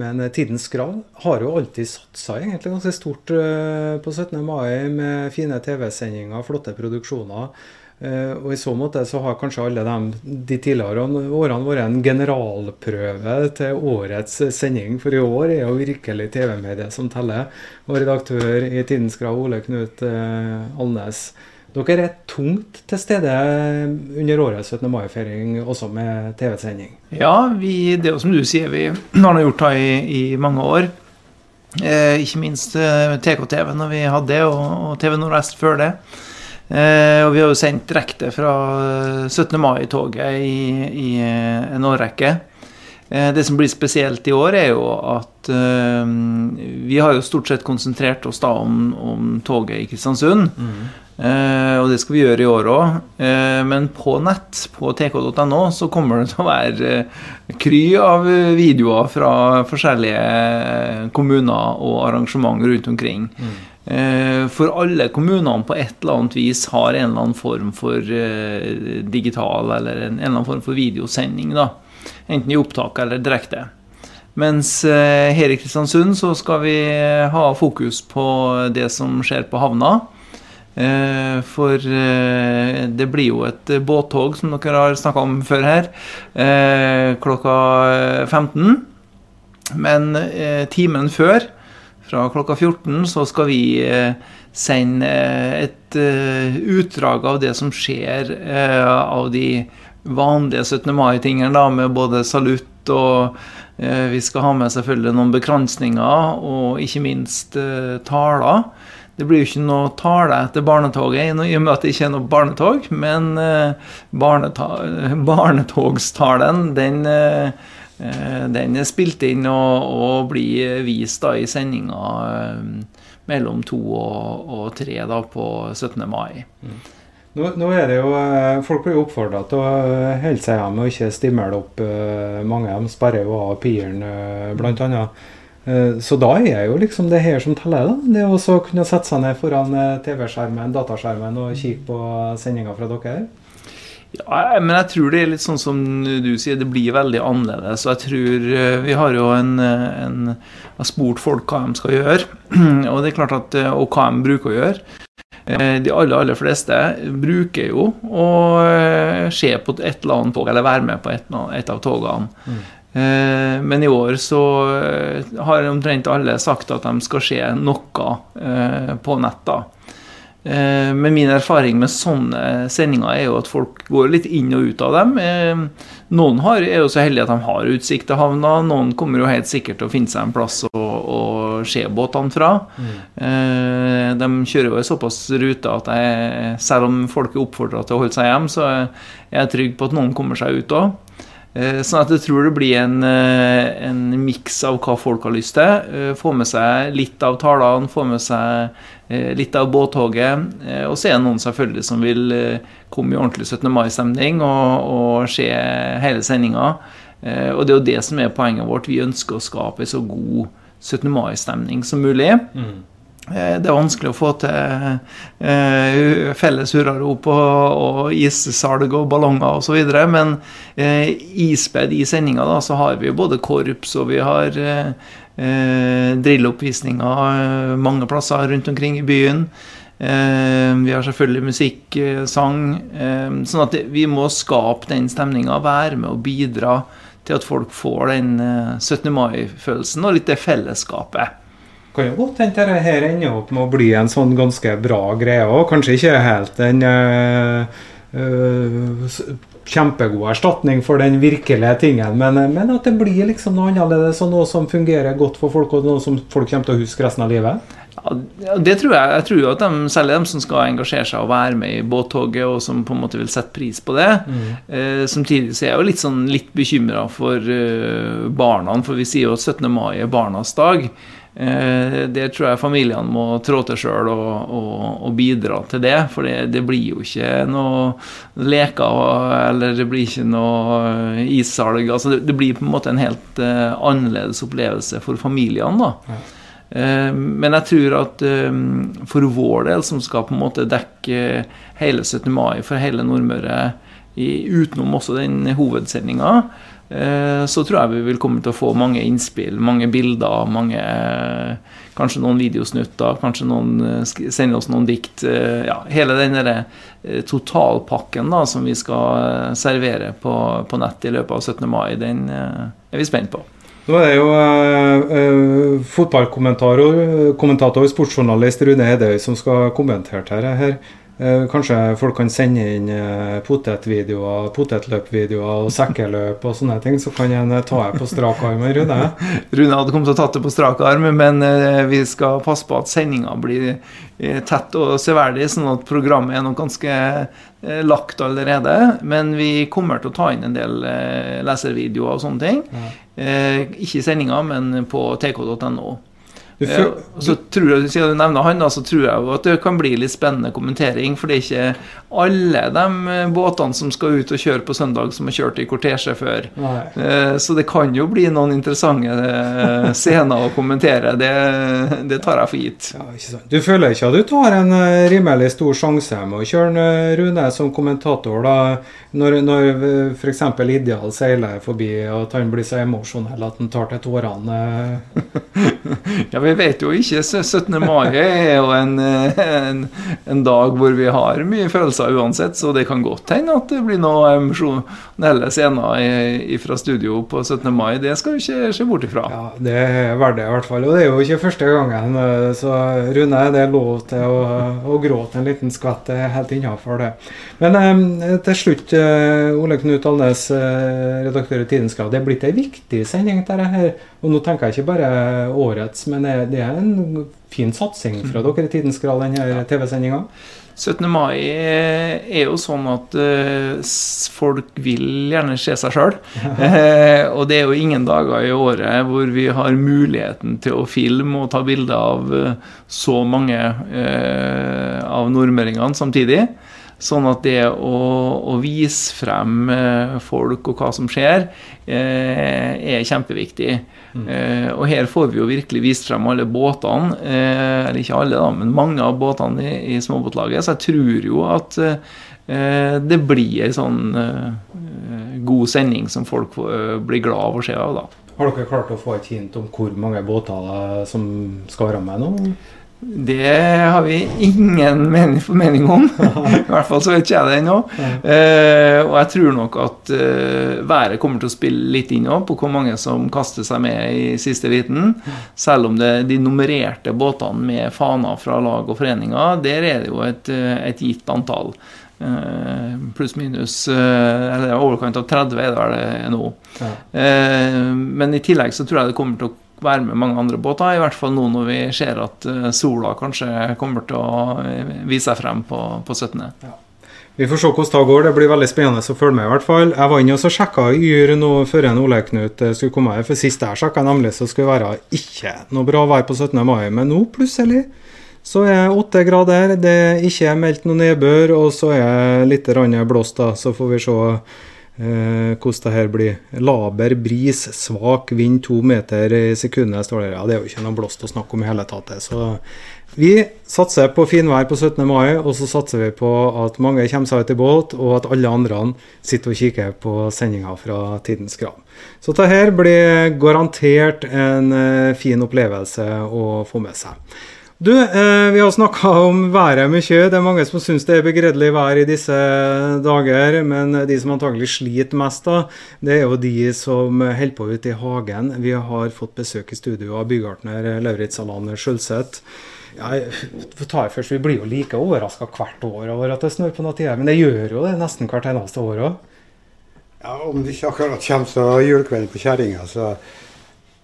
Men eh, Tidens Krav har jo alltid satsa egentlig ganske stort eh, på 17. mai med fine TV-sendinger, flotte produksjoner. Eh, og I så måte så har kanskje alle de, de tidligere årene vært en generalprøve til årets sending. For i år er jo virkelig TV-mediet som teller. Og redaktør i Tidens Krav, Ole Knut eh, Alnes. Dere er tungt til stede under årets 17. mai-feiring, også med TV-sending? Ja, vi, det er jo som du sier, vi har gjort det i, i mange år. Eh, ikke minst eh, TKTV når vi hadde det, og, og TV Nordvest før det. Eh, og vi har jo sendt direkte fra 17. Eh, mai-toget i, i, eh, en årrekke. Eh, det som blir spesielt i år, er jo at eh, vi har jo stort sett konsentrert oss da om, om toget i Kristiansund. Mm. Eh, og det skal vi gjøre i år òg. men på nett, på tk.no, så kommer det til å være kry av videoer fra forskjellige kommuner og arrangement rundt omkring. Mm. Eh, for alle kommunene på et eller annet vis har en eller annen form for eh, digital eller en, eller annen form for videosending. da, Enten i opptak eller direkte. Mens eh, her i Kristiansund så skal vi ha fokus på det som skjer på havna. For det blir jo et båttog, som dere har snakka om før her, klokka 15. Men timen før fra klokka 14 så skal vi eh, sende eh, et eh, utdrag av det som skjer av de vanlige 17. mai-tingene, med både salutt og vi skal ha med selvfølgelig noen bekransninger og ikke minst taler. Det blir jo ikke noe tale etter barnetoget, i og med at det ikke er noe barnetog. Men <laughs> barnetogstalen, den den er spilt inn og, og blir vist da i sendinga eh, mellom to og, og tre da på 17. mai. Mm. Nå, nå, er det jo, eh, Folk blir oppfordra til å holde seg hjemme og ikke stimle opp. Mange av dem sperrer jo av piren, bl.a. Så da er jo liksom det her som teller. da, Det å kunne sette seg ned foran TV-skjermen, dataskjermen og kikke på sendinga fra dere. Ja, men jeg tror det er litt sånn som du sier, det blir veldig annerledes. Og jeg tror eh, Vi har jo en, en har spurt folk hva de skal gjøre, <clears throat> og det er klart at, eh, og hva de bruker å gjøre. Eh, de aller, aller fleste bruker jo å se på et eller annet tog, eller være med på et, et av togene. Mm. Men i år så har omtrent alle sagt at de skal se noe på nett. da. Eh, men min erfaring med sånne sendinger er jo at folk går litt inn og ut av dem. Eh, noen har, er jo så heldige at de har utsikt til havna. Noen kommer jo helt sikkert til å finne seg en plass å, å se båtene fra. Mm. Eh, de kjører jo i såpass rute at jeg, selv om folk er oppfordra til å holde seg hjem, så er jeg trygg på at noen kommer seg ut òg. Sånn at jeg tror det blir en, en miks av hva folk har lyst til. Få med seg litt av talene, få med seg litt av båttoget. Eh, og så er det noen selvfølgelig som vil eh, komme i ordentlig 17. mai-stemning og, og se hele sendinga. Og det er jo det som er poenget vårt. Vi ønsker å skape en så god 17. mai-stemning som mulig. Mm. Det er vanskelig å få til felles hurrarop og, og issalg og ballonger osv. Men ispedd i sendinga så har vi både korps og vi har eh, drilloppvisninger visninger mange plasser rundt omkring i byen. Eh, vi har selvfølgelig musikk, eh, sang. Eh, sånn at vi må skape den stemninga, være med og bidra til at folk får den 17. Eh, mai-følelsen og litt det fellesskapet. Kan jo godt hende dette her ender opp med å bli en sånn ganske bra greie òg. Kanskje ikke helt den øh, uh, kjempegod erstatning for den virkelige tingen, men, men, at det blir liksom noe annerledes og noe som fungerer godt for folk, og noe som folk kommer til å huske resten av livet? Ja, det tror jeg. Jeg tror jo at de, Særlig de som skal engasjere seg og være med i båttoget, og som på en måte vil sette pris på det. Mm. Eh, samtidig så er jeg jo litt, sånn, litt bekymra for eh, barna, for vi sier jo at 17. mai er barnas dag. Eh, det tror jeg familiene må trå til sjøl og, og, og, bidra til det. For det, det, blir jo ikke noe leker eller det blir ikke noe issalg. Altså det, det, blir på en måte en helt uh, annerledes opplevelse for familiene. da. Ja. Uh, men jeg tror at eh, for vår del, som skal på en måte dekke hele 17. mai for hele Nordmøre, utenom også den hovedsendinga, så tror jeg vi vil komme til å få mange innspill, mange bilder, mange Kanskje noen videosnutter, kanskje noen sender oss noen dikt. Ja, hele den derre totalpakken da, som vi skal servere på, på nett i løpet av 17. mai, den er vi spent på. Nå er det jo eh, fotballkommentator, kommentator, sportsjournalist Rune Hedøy som skal kommentere dette her. Eh, kanskje folk kan sende inn eh, potetvideoer, potetløpvideoer og sekkeløp og sånne ting, så kan en eh, ta det på strak arm. Rune <laughs> Rune hadde kommet til å tatt det på strak arm, men vi skal passe på at sendinga blir tett og severdig, sånn at programmet er nok ganske lagt allerede. Men vi kommer til å ta inn en del leservideoer og sånne ting. Ja. Ikke i sendinga, men på tk.no. Ja, så tror jeg, Siden du nevner han, da, så tror jeg at det kan bli litt spennende kommentering. For det er ikke alle de eh, båtene som skal ut og kjøre på søndag, som har kjørt i kortesje før. Nei. Eh, så det kan jo bli noen interessante eh, scener å kommentere. Det, det, tar jeg for gitt. Ja. Du føler ikke at du tar en rimelig stor sjanse med å kjøre Rune som kommentator, da, når, når f.eks. Ideal seiler forbi, og at han blir så emosjonell at han tar til tårene? <laughs> ja, vi vet jo ikke. 17. mai er jo en, en, en, dag hvor vi har mye følelser uansett, så det kan godt hende at det blir noen emosjonelle scener fra studio på 17. mai. Det skal vi ikke se bort ifra. Ja, Det er det i hvert fall. Og det er jo ikke første gangen. Så Rune, det er lov til å, å gråte en liten skvett. Det er helt innafor det. Men eh, til slutt, eh, Ole Knut Alnes, eh, redaktør i Tidens Krav. Det er blitt ei viktig sending, dette her. Og nå tenker jeg ikke bare årets, men det er en fin satsing fra mm. dere i Tidens Kral, denne TV-sendinga. 17. mai er jo sånn at uh, folk vil gjerne se seg sjøl. uh, <laughs> og det er jo ingen dager i året hvor vi har muligheten til å filme og ta bilder av uh, så mange av nordmøringene samtidig. Sånn at det å, å vise frem folk og hva som skjer, er kjempeviktig. Mm. Eh, og her får vi jo virkelig vist frem alle båtene, eh, eller ikke alle, da, men mange av båtene i, i småbåtlaget. Så jeg tror jo at eh, det blir en sånn eh, god sending som folk får, blir glad av å se av. da. Har dere klart å få et hint om hvor mange båter som skal være med nå? Det har vi ingen mening, mening om. <laughs> I hvert fall så vet ikke jeg det ennå. Uh, og jeg tror nok at uh, været kommer til å spille litt inn på hvor mange som kaster seg med i siste liten. Selv om det, de nummererte båtene med faner fra lag og foreninger, der er det jo et, eh, et gitt antall. Eh, Pluss-minus Eller overkant av 30 er det vel nå. Ja. Men i tillegg så tror jeg det kommer til å være med mange andre båter. I hvert fall nå når vi ser at eh, sola kanskje kommer til å eh, vise seg frem på, på 17. Ja. Vi får se hvordan det går. Det blir veldig spennende å følge med. i hvert fall. Jeg var inne og sjekka Yr nå før en Ole Knut eh, skulle komme her. For sist jeg sjekka, nemlig så skulle det være ikke noe bra vær på 17. mai. Men nå plutselig så er det åtte grader. Det er ikke meldt noe nedbør, og så er litt blåst. da, Så får vi se Eh, hvordan det her blir. Laber bris, svak vind to meter i sekundet, står det. Ja, det er jo ikke noe blåst å snakke om i hele tatt. Så vi satser på finvær på 17. mai, og så satser vi på at mange kommer seg ut i båt, og at alle andre sitter og kikker på sendinga fra Tidens Krav. Så dette blir garantert en eh, fin opplevelse å få med seg. Du, eh, vi har snakka om været mye. Det er mange som syns det er begredelig vær i disse dager. Men de som antagelig sliter mest, da, det er jo de som holder på ute i hagen. Vi har fått besøk i studio av bygartner Lauritz Alan Skjølseth. Ja, ta først, Vi blir jo like overraska hvert år over at det snør på noe tider, men det gjør jo det nesten hvert eneste år òg. Ja, om det ikke akkurat kommer så julekvelden på kjerringa, så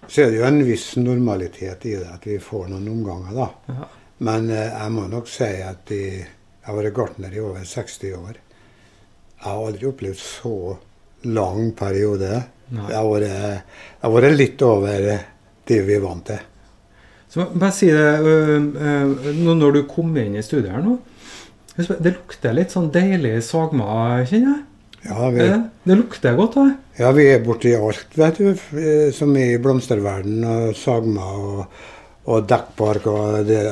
så er det jo en viss normalitet i det, at vi får noen omganger, da. Ja. Men eh, jeg må nok si at jeg, jeg har vært gartner i over 60 år. Jeg har aldri opplevd så lang periode. Vært, det har vært litt over det vi er vant til. Så bare si det, øh, øh, Når du kom inn i studiet her nå Det lukter litt sånn deilig sagma, kjenner jeg? Ja, vi, det, det lukter godt, da. Ja, vi er borti alt, vet du. Som i blomsterverden og sagma og, og dekkpark og det.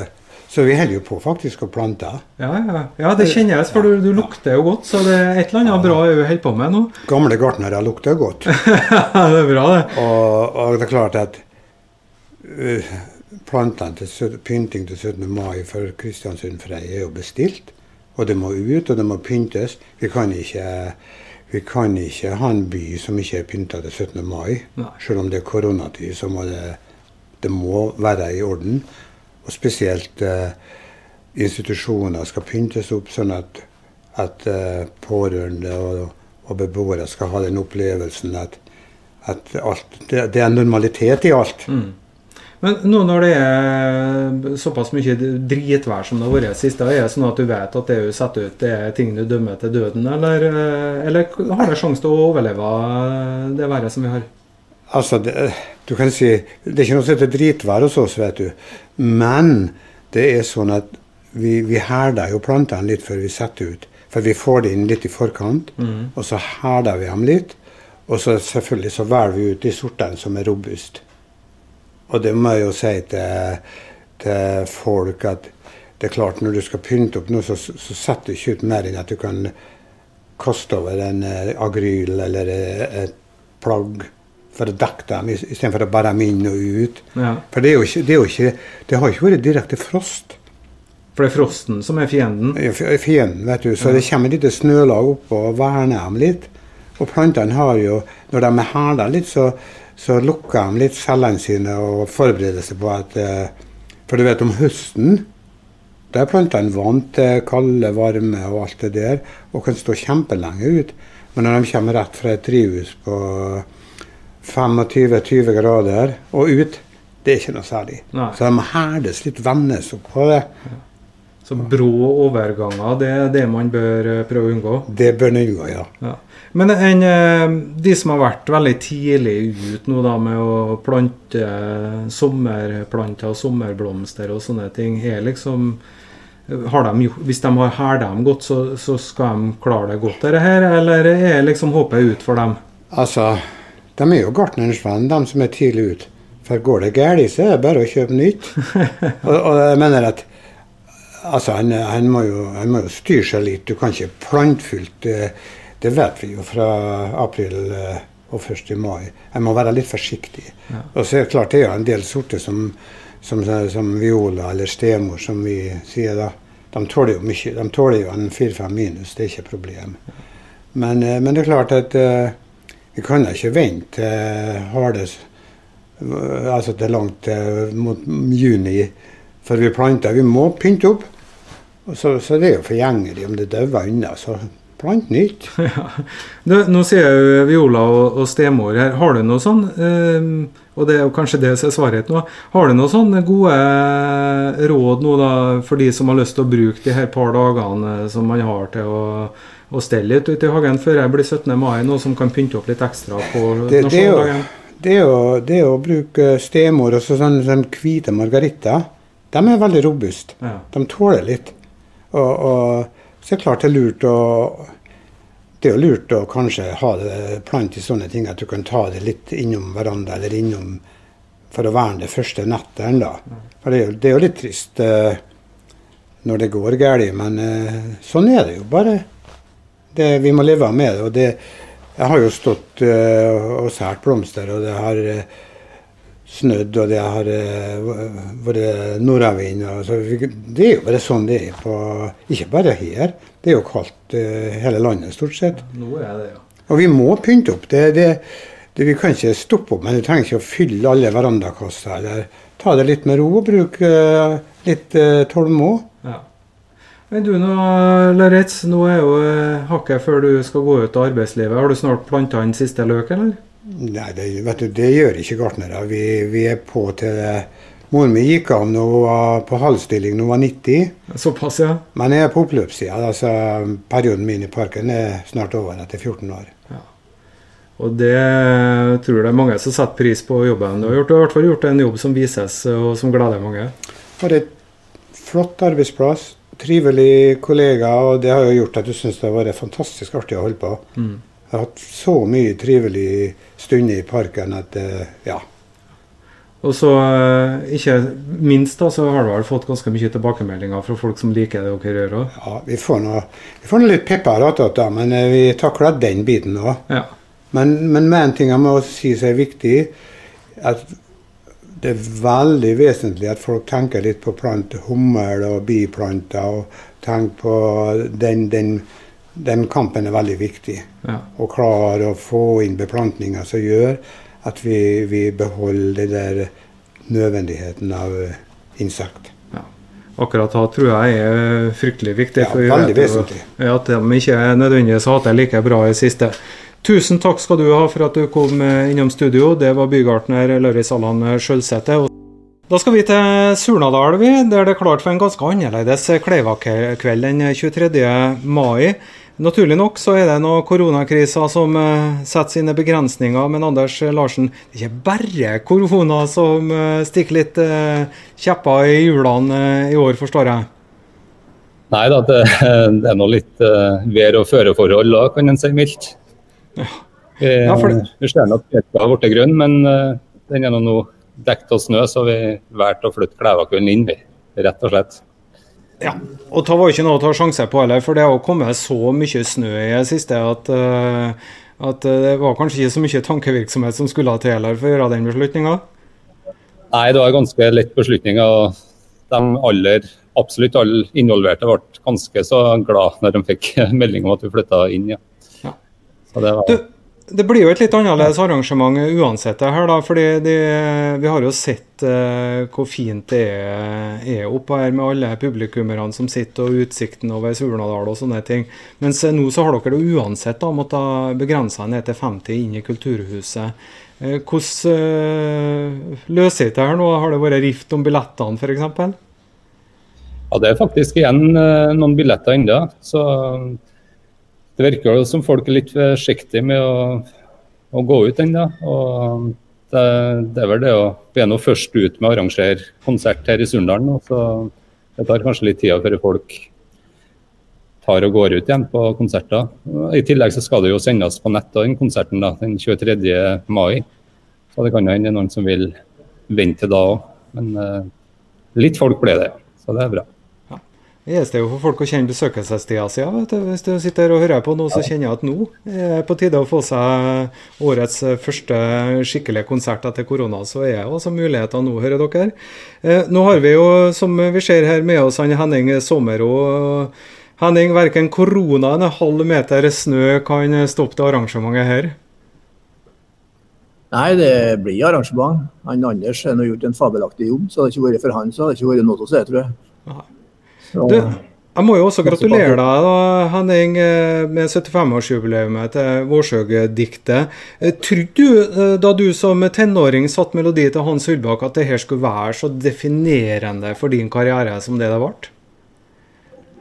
Så vi holder jo på faktisk å plante. Ja, ja. ja det kjennes, for du, du, lukter jo godt. Så det er et eller annet bra du holder på med nå. <laughs> Gamle gartnere lukter godt. <laughs> det er bra, det. Og, og, det er klart at uh, plantene til pynting til 17. mai for Kristiansund Frei er jo bestilt. Og det må ut, og det må pyntes. Vi kan ikke, vi kan ikke ha en by som ikke er pynta til 17. mai. Nei. Selv om det er koronatid, så må det, det må være i orden. Og spesielt eh, institusjoner skal pyntes opp sånn at, at eh, pårørende og, og, beboere skal ha den opplevelsen at, at alt, det, det, er normalitet i alt. Mm. Men nå når det er såpass mye dritvær som det har vært siste, er det sånn at du vet at det du setter ut, det er ting du dømmer til døden, eller, eller har det sjanse til å overleve det været som vi har? Altså, det, du kan si Det er ikke noe som heter dritvær hos oss, vet du. Men det er sånn at vi, vi herder jo plantene litt før vi setter ut. For vi får det inn litt i forkant, mm. og så herder vi dem litt. Og så selvfølgelig så velger vi ut de sortene som er robuste. Og det må jeg jo si til, til, folk at det er klart når du skal pynte opp noe, så, så setter du ikke ut mer enn at du kan kaste over en uh, agryl eller uh, et plagg for å dekke dem, istedenfor å bære dem inn og ut. Ja. For det, ikke, det, ikke, det har ikke vært direkte frost. For det er frosten som er fienden? Fienden, vet du. Så ja. det kommer et lite snølag oppå og verner dem litt. Og plantene har jo, når de er hæla litt, så, så lukker de litt cellene sine og forbereder seg på at eh, For du vet, om høsten da er plantene vant til kalde, varme og alt det der, og kan stå kjempelenge ut. Men når de kommer rett fra et drivhus på 25-20 grader og ut, det er ikke noe særlig. Nei. Så de må herdes litt, vennes opp på det. Så brå overganger, det er det man bør eh, prøve å unngå? Det bør man unngå, ja. ja. Men en, eh, de som har vært veldig tidlig ut nå da med å plante sommerplanter og sommerblomster og sånne ting, er liksom de, hvis de har hæla dem godt, så, så, skal de klare det godt, dette her? Eller er liksom håpet ut for dem? Altså, de er jo gartnerens venn, de som er tidlig ute. For går det galt, så er det bare å kjøpe nytt. <laughs> og, og, jeg mener at altså, han, han, må jo, han, må jo, styre seg litt. Du kan ikke plantfullt det, det vet vi jo fra april eh, og 1. mai. Jeg må være litt forsiktig. Ja. Og så er det klart det er en del sorter som, som, som viola eller stemor, som vi sier da. De tåler jo mye. De tåler jo en 4-5 minus, det er ikke et problem. Men, eh, men, det er klart at uh, vi kan ikke vente til hardes, altså til langt mot juni før vi planter. Vi må pynte opp. Så, så det er jo forgjengelig om det dauer unna. Så plant nytt. <laughs> Ja. Du, nå sier jeg Viola og, og stemor her. Har du noe sånn, eh, og det er jo kanskje det som er svaret nå, har du noen sånne gode råd nå da, for de som har lyst til å bruke de her par dagene som man har til å og stelle litt ute i hagen før jeg blir 17. mai, noe som kan pynte opp litt ekstra på det, nasjonaldagen? Det er, å, det å bruke stemor og sånn, sånne hvite margaritter. De er veldig robuste. Ja. De tåler litt. Og, og, så er klart det er lurt å det er jo lurt å kanskje ha det plant i sånne ting at du kan ta det litt innom hverandre eller innom for å verne det første nettet. da. For det er, jo, det er jo litt trist uh, når det går galt, men uh, sånn er det jo bare. Det, vi må leve med det. og det Jeg har jo stått uh, og sært blomster, og det har snødd, og det har uh, vært nordavind. Det er jo bare sånn det er på Ikke bare her. Det er jo kaldt hele landet, stort sett. Nå er det, ja. Og vi må pynte opp. Det, det, det, vi kan ikke stoppe opp, men vi trenger ikke å fylle alle verandakasser. Eller ta det litt med ro og bruke litt tålmod. Ja. Men du nå, Lauritz, nå er jo eh, hakket før du skal gå ut av arbeidslivet. Har du snart planta inn siste løk, eller? Nei, det, vet du, det gjør ikke gartnere. Vi, vi, er på til det. Moren min gikk av når hun var på halvstilling når hun var 90. Såpass, ja. Men jeg er på oppløpssida. Altså, perioden min i parken er snart over etter 14 år. Ja. Og det tror jeg det er mange som setter pris på jobben du har gjort. Du har i hvert fall gjort en jobb som vises, og som gleder mange. For et flott arbeidsplass trivelig kollega, og det har jo gjort at du syns det har vært fantastisk artig å holde på. Mm. Jeg har hatt så mye trivelige stunder i parken at eh, ja. Og så eh, ikke minst da, så har du vel fått ganske mye tilbakemeldinger fra folk som liker det dere gjør òg? Ja, vi får nå, vi får nå litt pepper attåt, men eh, vi takler den biten òg. Ja. Men, men med en ting jeg må si som er viktig, at det er veldig vesentlig at folk tenker litt på plant, hummel og biplanter. og tenker på den, den, den kampen er veldig viktig. Ja. Å klare å få inn beplantninger som gjør at vi, vi beholder det der nødvendigheten av eh, insekt. Ja. Akkurat da tror jeg er fryktelig viktig. Ja, veldig vesentlig. At de ikke nødvendigvis det like bra i siste. Tusen takk skal du ha for at du kom eh, innom studio. Det var bygartner Lauritz Allan Sjølsæter. Da skal vi til Surnadal, der det er klart for en ganske annerledes Kleiva-kveld den 23. mai. Naturlig nok så er det noen koronakriser som eh, setter sine begrensninger. Men Anders Larsen, det er ikke bare korona som eh, stikker litt eh, kjepper i hjulene i år, forstår jeg? Nei da, <laughs> det, er nå litt vær- og føreforhold òg, kan en si mildt. Ja, det- vi ser at det har blitt grønn, men den er nå dekket av snø, så vi valgte å flytte Klævakullen inn. Rett og slett. Ja, og det var ikke noe å ta sjanse på heller, for det har kommet så mye snø i det siste at, eh, at eh, det var kanskje ikke så mye tankevirksomhet som skulle til heller for å gjøre den beslutninga. Nei, det var en ganske lett beslutning. og de aller, Absolutt alle involverte ble ganske så glad når de fikk <laughs> melding om at vi flytta inn. Ja. Ja. Så det var... Du, det blir jo et litt annerledes arrangement uansett det her, da. fordi de, vi har jo sett uh, hvor fint det er, er oppå her med alle publikummerne som sitter, og utsikten over Surnadal og sånne ting. Mens eh, nå så har dere det uansett da, måttet begrense ned til 50 inn i Kulturhuset. Uh, hvordan uh, løser dere her nå? Har det vært rift om billettene f.eks.? Ja, det er faktisk igjen noen billetter ennå. Så det virker jo som folk er litt forsiktige med å, å gå ut ennå. Og det, det er vel det å Vi nå først ut med å arrangere konsert her i Sunndalen. nå, Så det tar kanskje litt tid før folk tar og går ut igjen på konserter. I tillegg så skal det jo sendes på nett den konserten da, den 23. mai. Så det kan hende noen som vil vente da òg. Men eh, litt folk ble det, så det er bra. Det eneste er jo for folk å kjenne besøkelsestida si. Hvis du sitter og hører på nå, så kjenner jeg at nå er det på tide å få seg årets første skikkelige konsert etter korona. Så er det altså muligheter nå, hører dere. Eh, nå har vi jo, som vi ser her, med oss han Henning Sommero. Henning, verken korona eller en halv meter snø kan stoppe det arrangementet her. Nei, det blir arrangement. Han Anders har gjort en fabelaktig jobb. Så hadde det ikke vært for han, så hadde det ikke vært noe å se, tror jeg. Aha. Du, jeg må jo også gratulere deg, da, Henning, eh, med 75-årsjubileet til Vårsøg-diktet. Eh, Trodde du, eh, da du som tenåring satt melodi til Hans Ullbakk, at det her skulle være så definerende for din karriere som det det ble?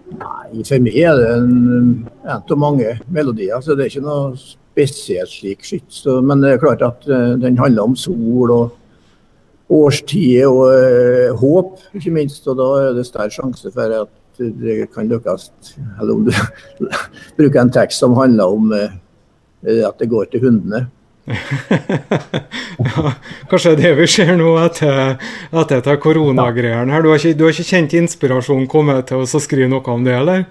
nei, for meg er det en, en av mange melodier, så det er ikke noe spesielt slik skitt. Men det er klart at den handler om sol og årstider og eh, håp, ikke minst. Og da er det større sjanse for at det kan lykkes. Eller om du <laughs> bruker en tekst som handler om eh, at det går til hundene. <laughs> Ja, Kanskje det vi ser nå etter, etter koronagreiene her. Du har, ikke, du har ikke kjent inspirasjonen komme til å skrive noe om det, eller?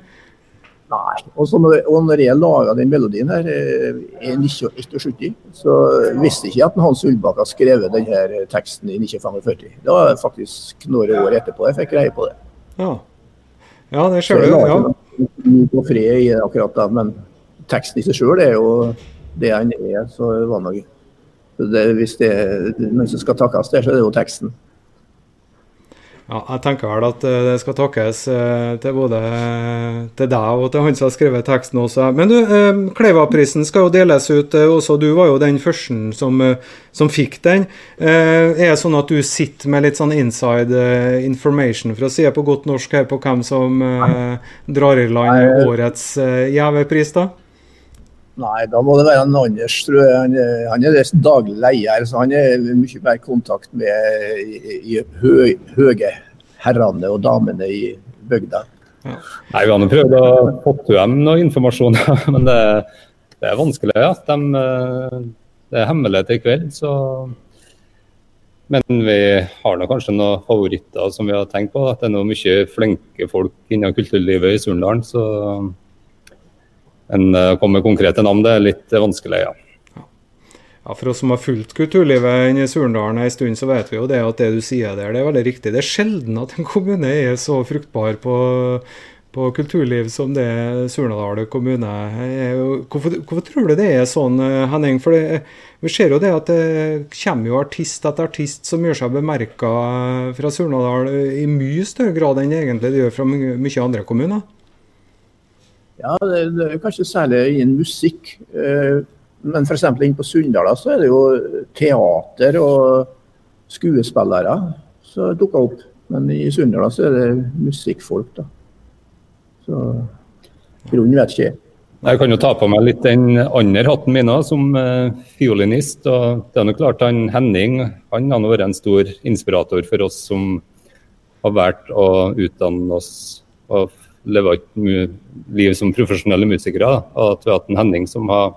Nei. Og, når, og når jeg laga den melodien her eh, i 1971, så visste jeg ikke at Hans Ullbakk har skrevet denne teksten i 1945. Det var faktisk noen år etterpå jeg fikk greie på det. Ja, ja det ser jeg Ja. ikke noe på fred i det akkurat da, men teksten i seg sjøl er jo det han er. så var. Så det, Hvis det er noen som skal takkes der, så er det jo teksten. Ja, jeg tenker vel at eh, det skal takkes eh, til både til deg og til han som har skrevet teksten også. Men du, eh, Kleiva-prisen skal jo deles ut eh, også. Du var jo den første som, eh, som fikk den. Eh, Er det sånn at du sitter med litt sånn inside eh, information, for å si det på godt norsk, her på hvem som eh, drar i land årets eh, gjevepris, da? Nei, da må det være en Anders, tror jeg. Han, er- er daglig leder, så han er mye mer i kontakt med i, i hø, høye herrene og damene i bygda. Nei, Vi har prøvd å få til dem noe informasjon, <laughs> men det, det er vanskelig. ja. De, eh, det er hemmelighet i kveld, så Men vi har kanskje noen favoritter som vi har tenkt på. At det er noe mye flinke folk innen kulturlivet i Surndalen. Så en å komme konkrete navn, det er litt vanskelig, ja. Ja, For oss som har fulgt kulturlivet i Surndalen en stund, så vet vi jo det at det du sier der, det er veldig riktig. Det er sjelden at en kommune er så fruktbar på, på kulturliv som det Surnadal kommune er. Hvorfor, hvorfor, tror du det er sånn, Henning? For det, vi ser jo det at det kommer jo artist etter artist som gjør seg bemerka fra Surnadal i mye større grad enn egentlig det gjør fra mye andre kommuner. Ja, det, det er kanskje særlig innen musikk. Eh, men f.eks. inne på Sunndala så er det jo teater og skuespillere som dukker opp. Men i Sunndala så er det musikkfolk, da. Så grunnen vet ikke jeg. Jeg kan jo ta på meg litt den andre hatten min òg, som uh, fiolinist. og det er nok klart han Henning han har vært en stor inspirator for oss som har valgt å utdanne oss og leve et liv som profesjonelle musikere. Og at vi har hatt en Henning som har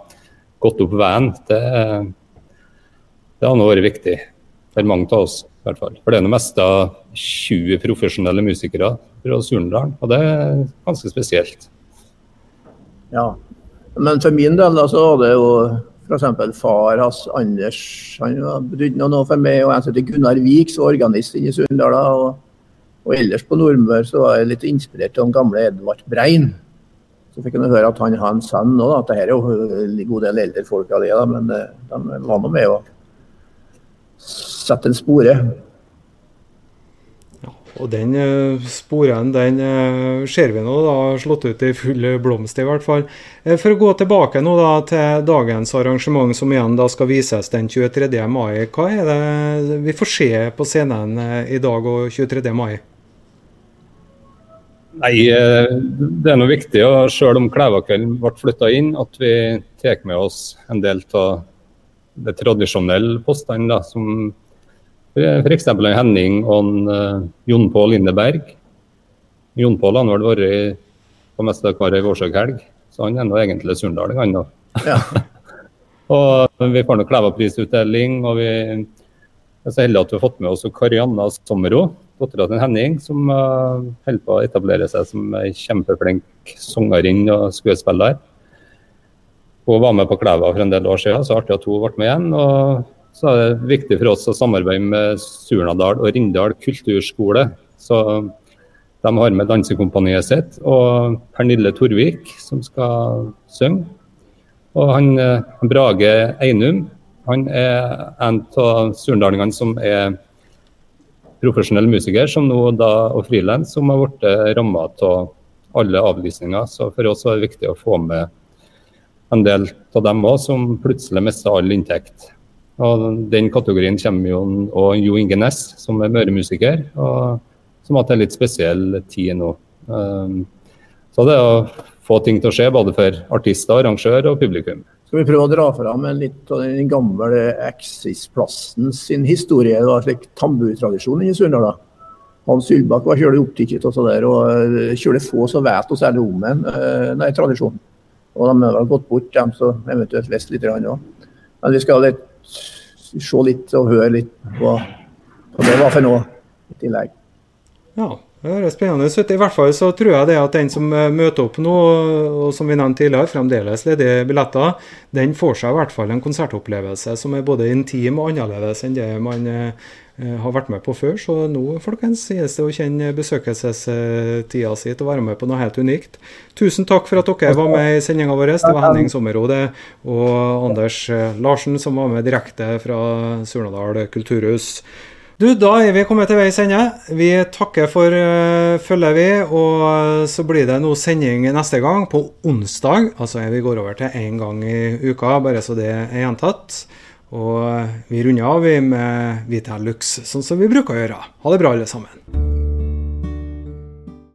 gått opp veien, det, det har nå vært viktig for mange av oss. i hvert fall. For det er det meste av 20 profesjonelle musikere fra Surndalen, og det er ganske spesielt. Ja, men for min del da, så var det jo f.eks. far hans Anders, han betydde noe for meg. Og en som heter Gunnar Vik, som organist inne i Sunndala. Og, ellers på Nordmøre så var jeg litt inspirert av den gamle Edvard Brein. Så fikk jeg høre at han har en sønn nå, at det her er jo en god del eldre folk av det, da, men eh, de var nå med å sette en spore. Og den uh, sporen den uh, ser vi nå da slått ut i full blomst, i hvert fall. Uh, for å gå tilbake nå da til dagens arrangement, som igjen da skal vises den 23. mai. Hva er det vi får se på scenen i dag og 23. mai? Nei, eh, det er noe viktig, og selv om Klævakvelden ble flytta inn, at vi tar med oss en del av det tradisjonelle postene. som F.eks. Henning og uh, Jon Pål Lindeberg. Jon Pål har vel vært på mest av hver årsakshelg, så han er nå egentlig surndaling, han da. Ja. <laughs> og vi får nå Klæva-prisutdeling, og vi er så heldige at vi har fått med oss Karianna Sommero dattera til Henning, som uh, holder på å etablere seg som ei kjempeflink sangerinne og skuespiller. Hun var med på Klæva for en del år siden, så artig at hun ble med igjen. og så er det viktig for oss å samarbeide med Surnadal og Rindal kulturskole. Så de har med dansekompaniet sitt og Pernille Torvik, som skal synge. Og han han Brage Einum han er en av surnadalingene som er profesjonell musiker som nå da, og frilans som har blitt eh, ramma av alle avlysninger. Så for oss var det viktig å få med en del av dem òg, som plutselig mista all inntekt. Og Den kategorien kommer jo og Jo Inge Næss, som er Møre-musiker, og som har hatt en litt spesiell tid nå. Um, så det er å få ting til å skje, både for artister, arrangør og publikum. Skal vi prøve å dra fram litt av den gamle Exis-plassen sin historie? Det var slik tambutradisjon i Sunndal. Hans Ylbakk var kjølig opptatt av det og eh, kjølig få som vet noe særlig om en nei, tradisjonen. tradisjon. Og de har gått bort, dem som eventuelt visste litt òg. Men vi skal litt, se litt og høre litt på hva det var for noe i tillegg. Ja, det høres spennende ut. I hvert fall så tror jeg det at den som eh, møter opp nå, og som vi nevnte tidligere, fremdeles ledige billetter, den får seg i hvert fall en konsertopplevelse som er både intim og annerledes enn det man eh, har vært med på før. Så nå folkens, gis det å kjenne besøkelsestida si til å være med på noe helt unikt. Tusen takk for at dere var med i sendinga vår. Det var Henning Sommerode og Anders eh, Larsen som var med direkte fra Surnadal kulturhus. Du, da er vi kommet til veis ende. Vi takker for uh, følget, vi. Og så blir det nå sending neste gang, på onsdag. Altså vi går over til én gang i uka, bare så det er gjentatt. Og vi runder av med Vita Lux, sånn som vi bruker å gjøre. Ha det bra, alle sammen.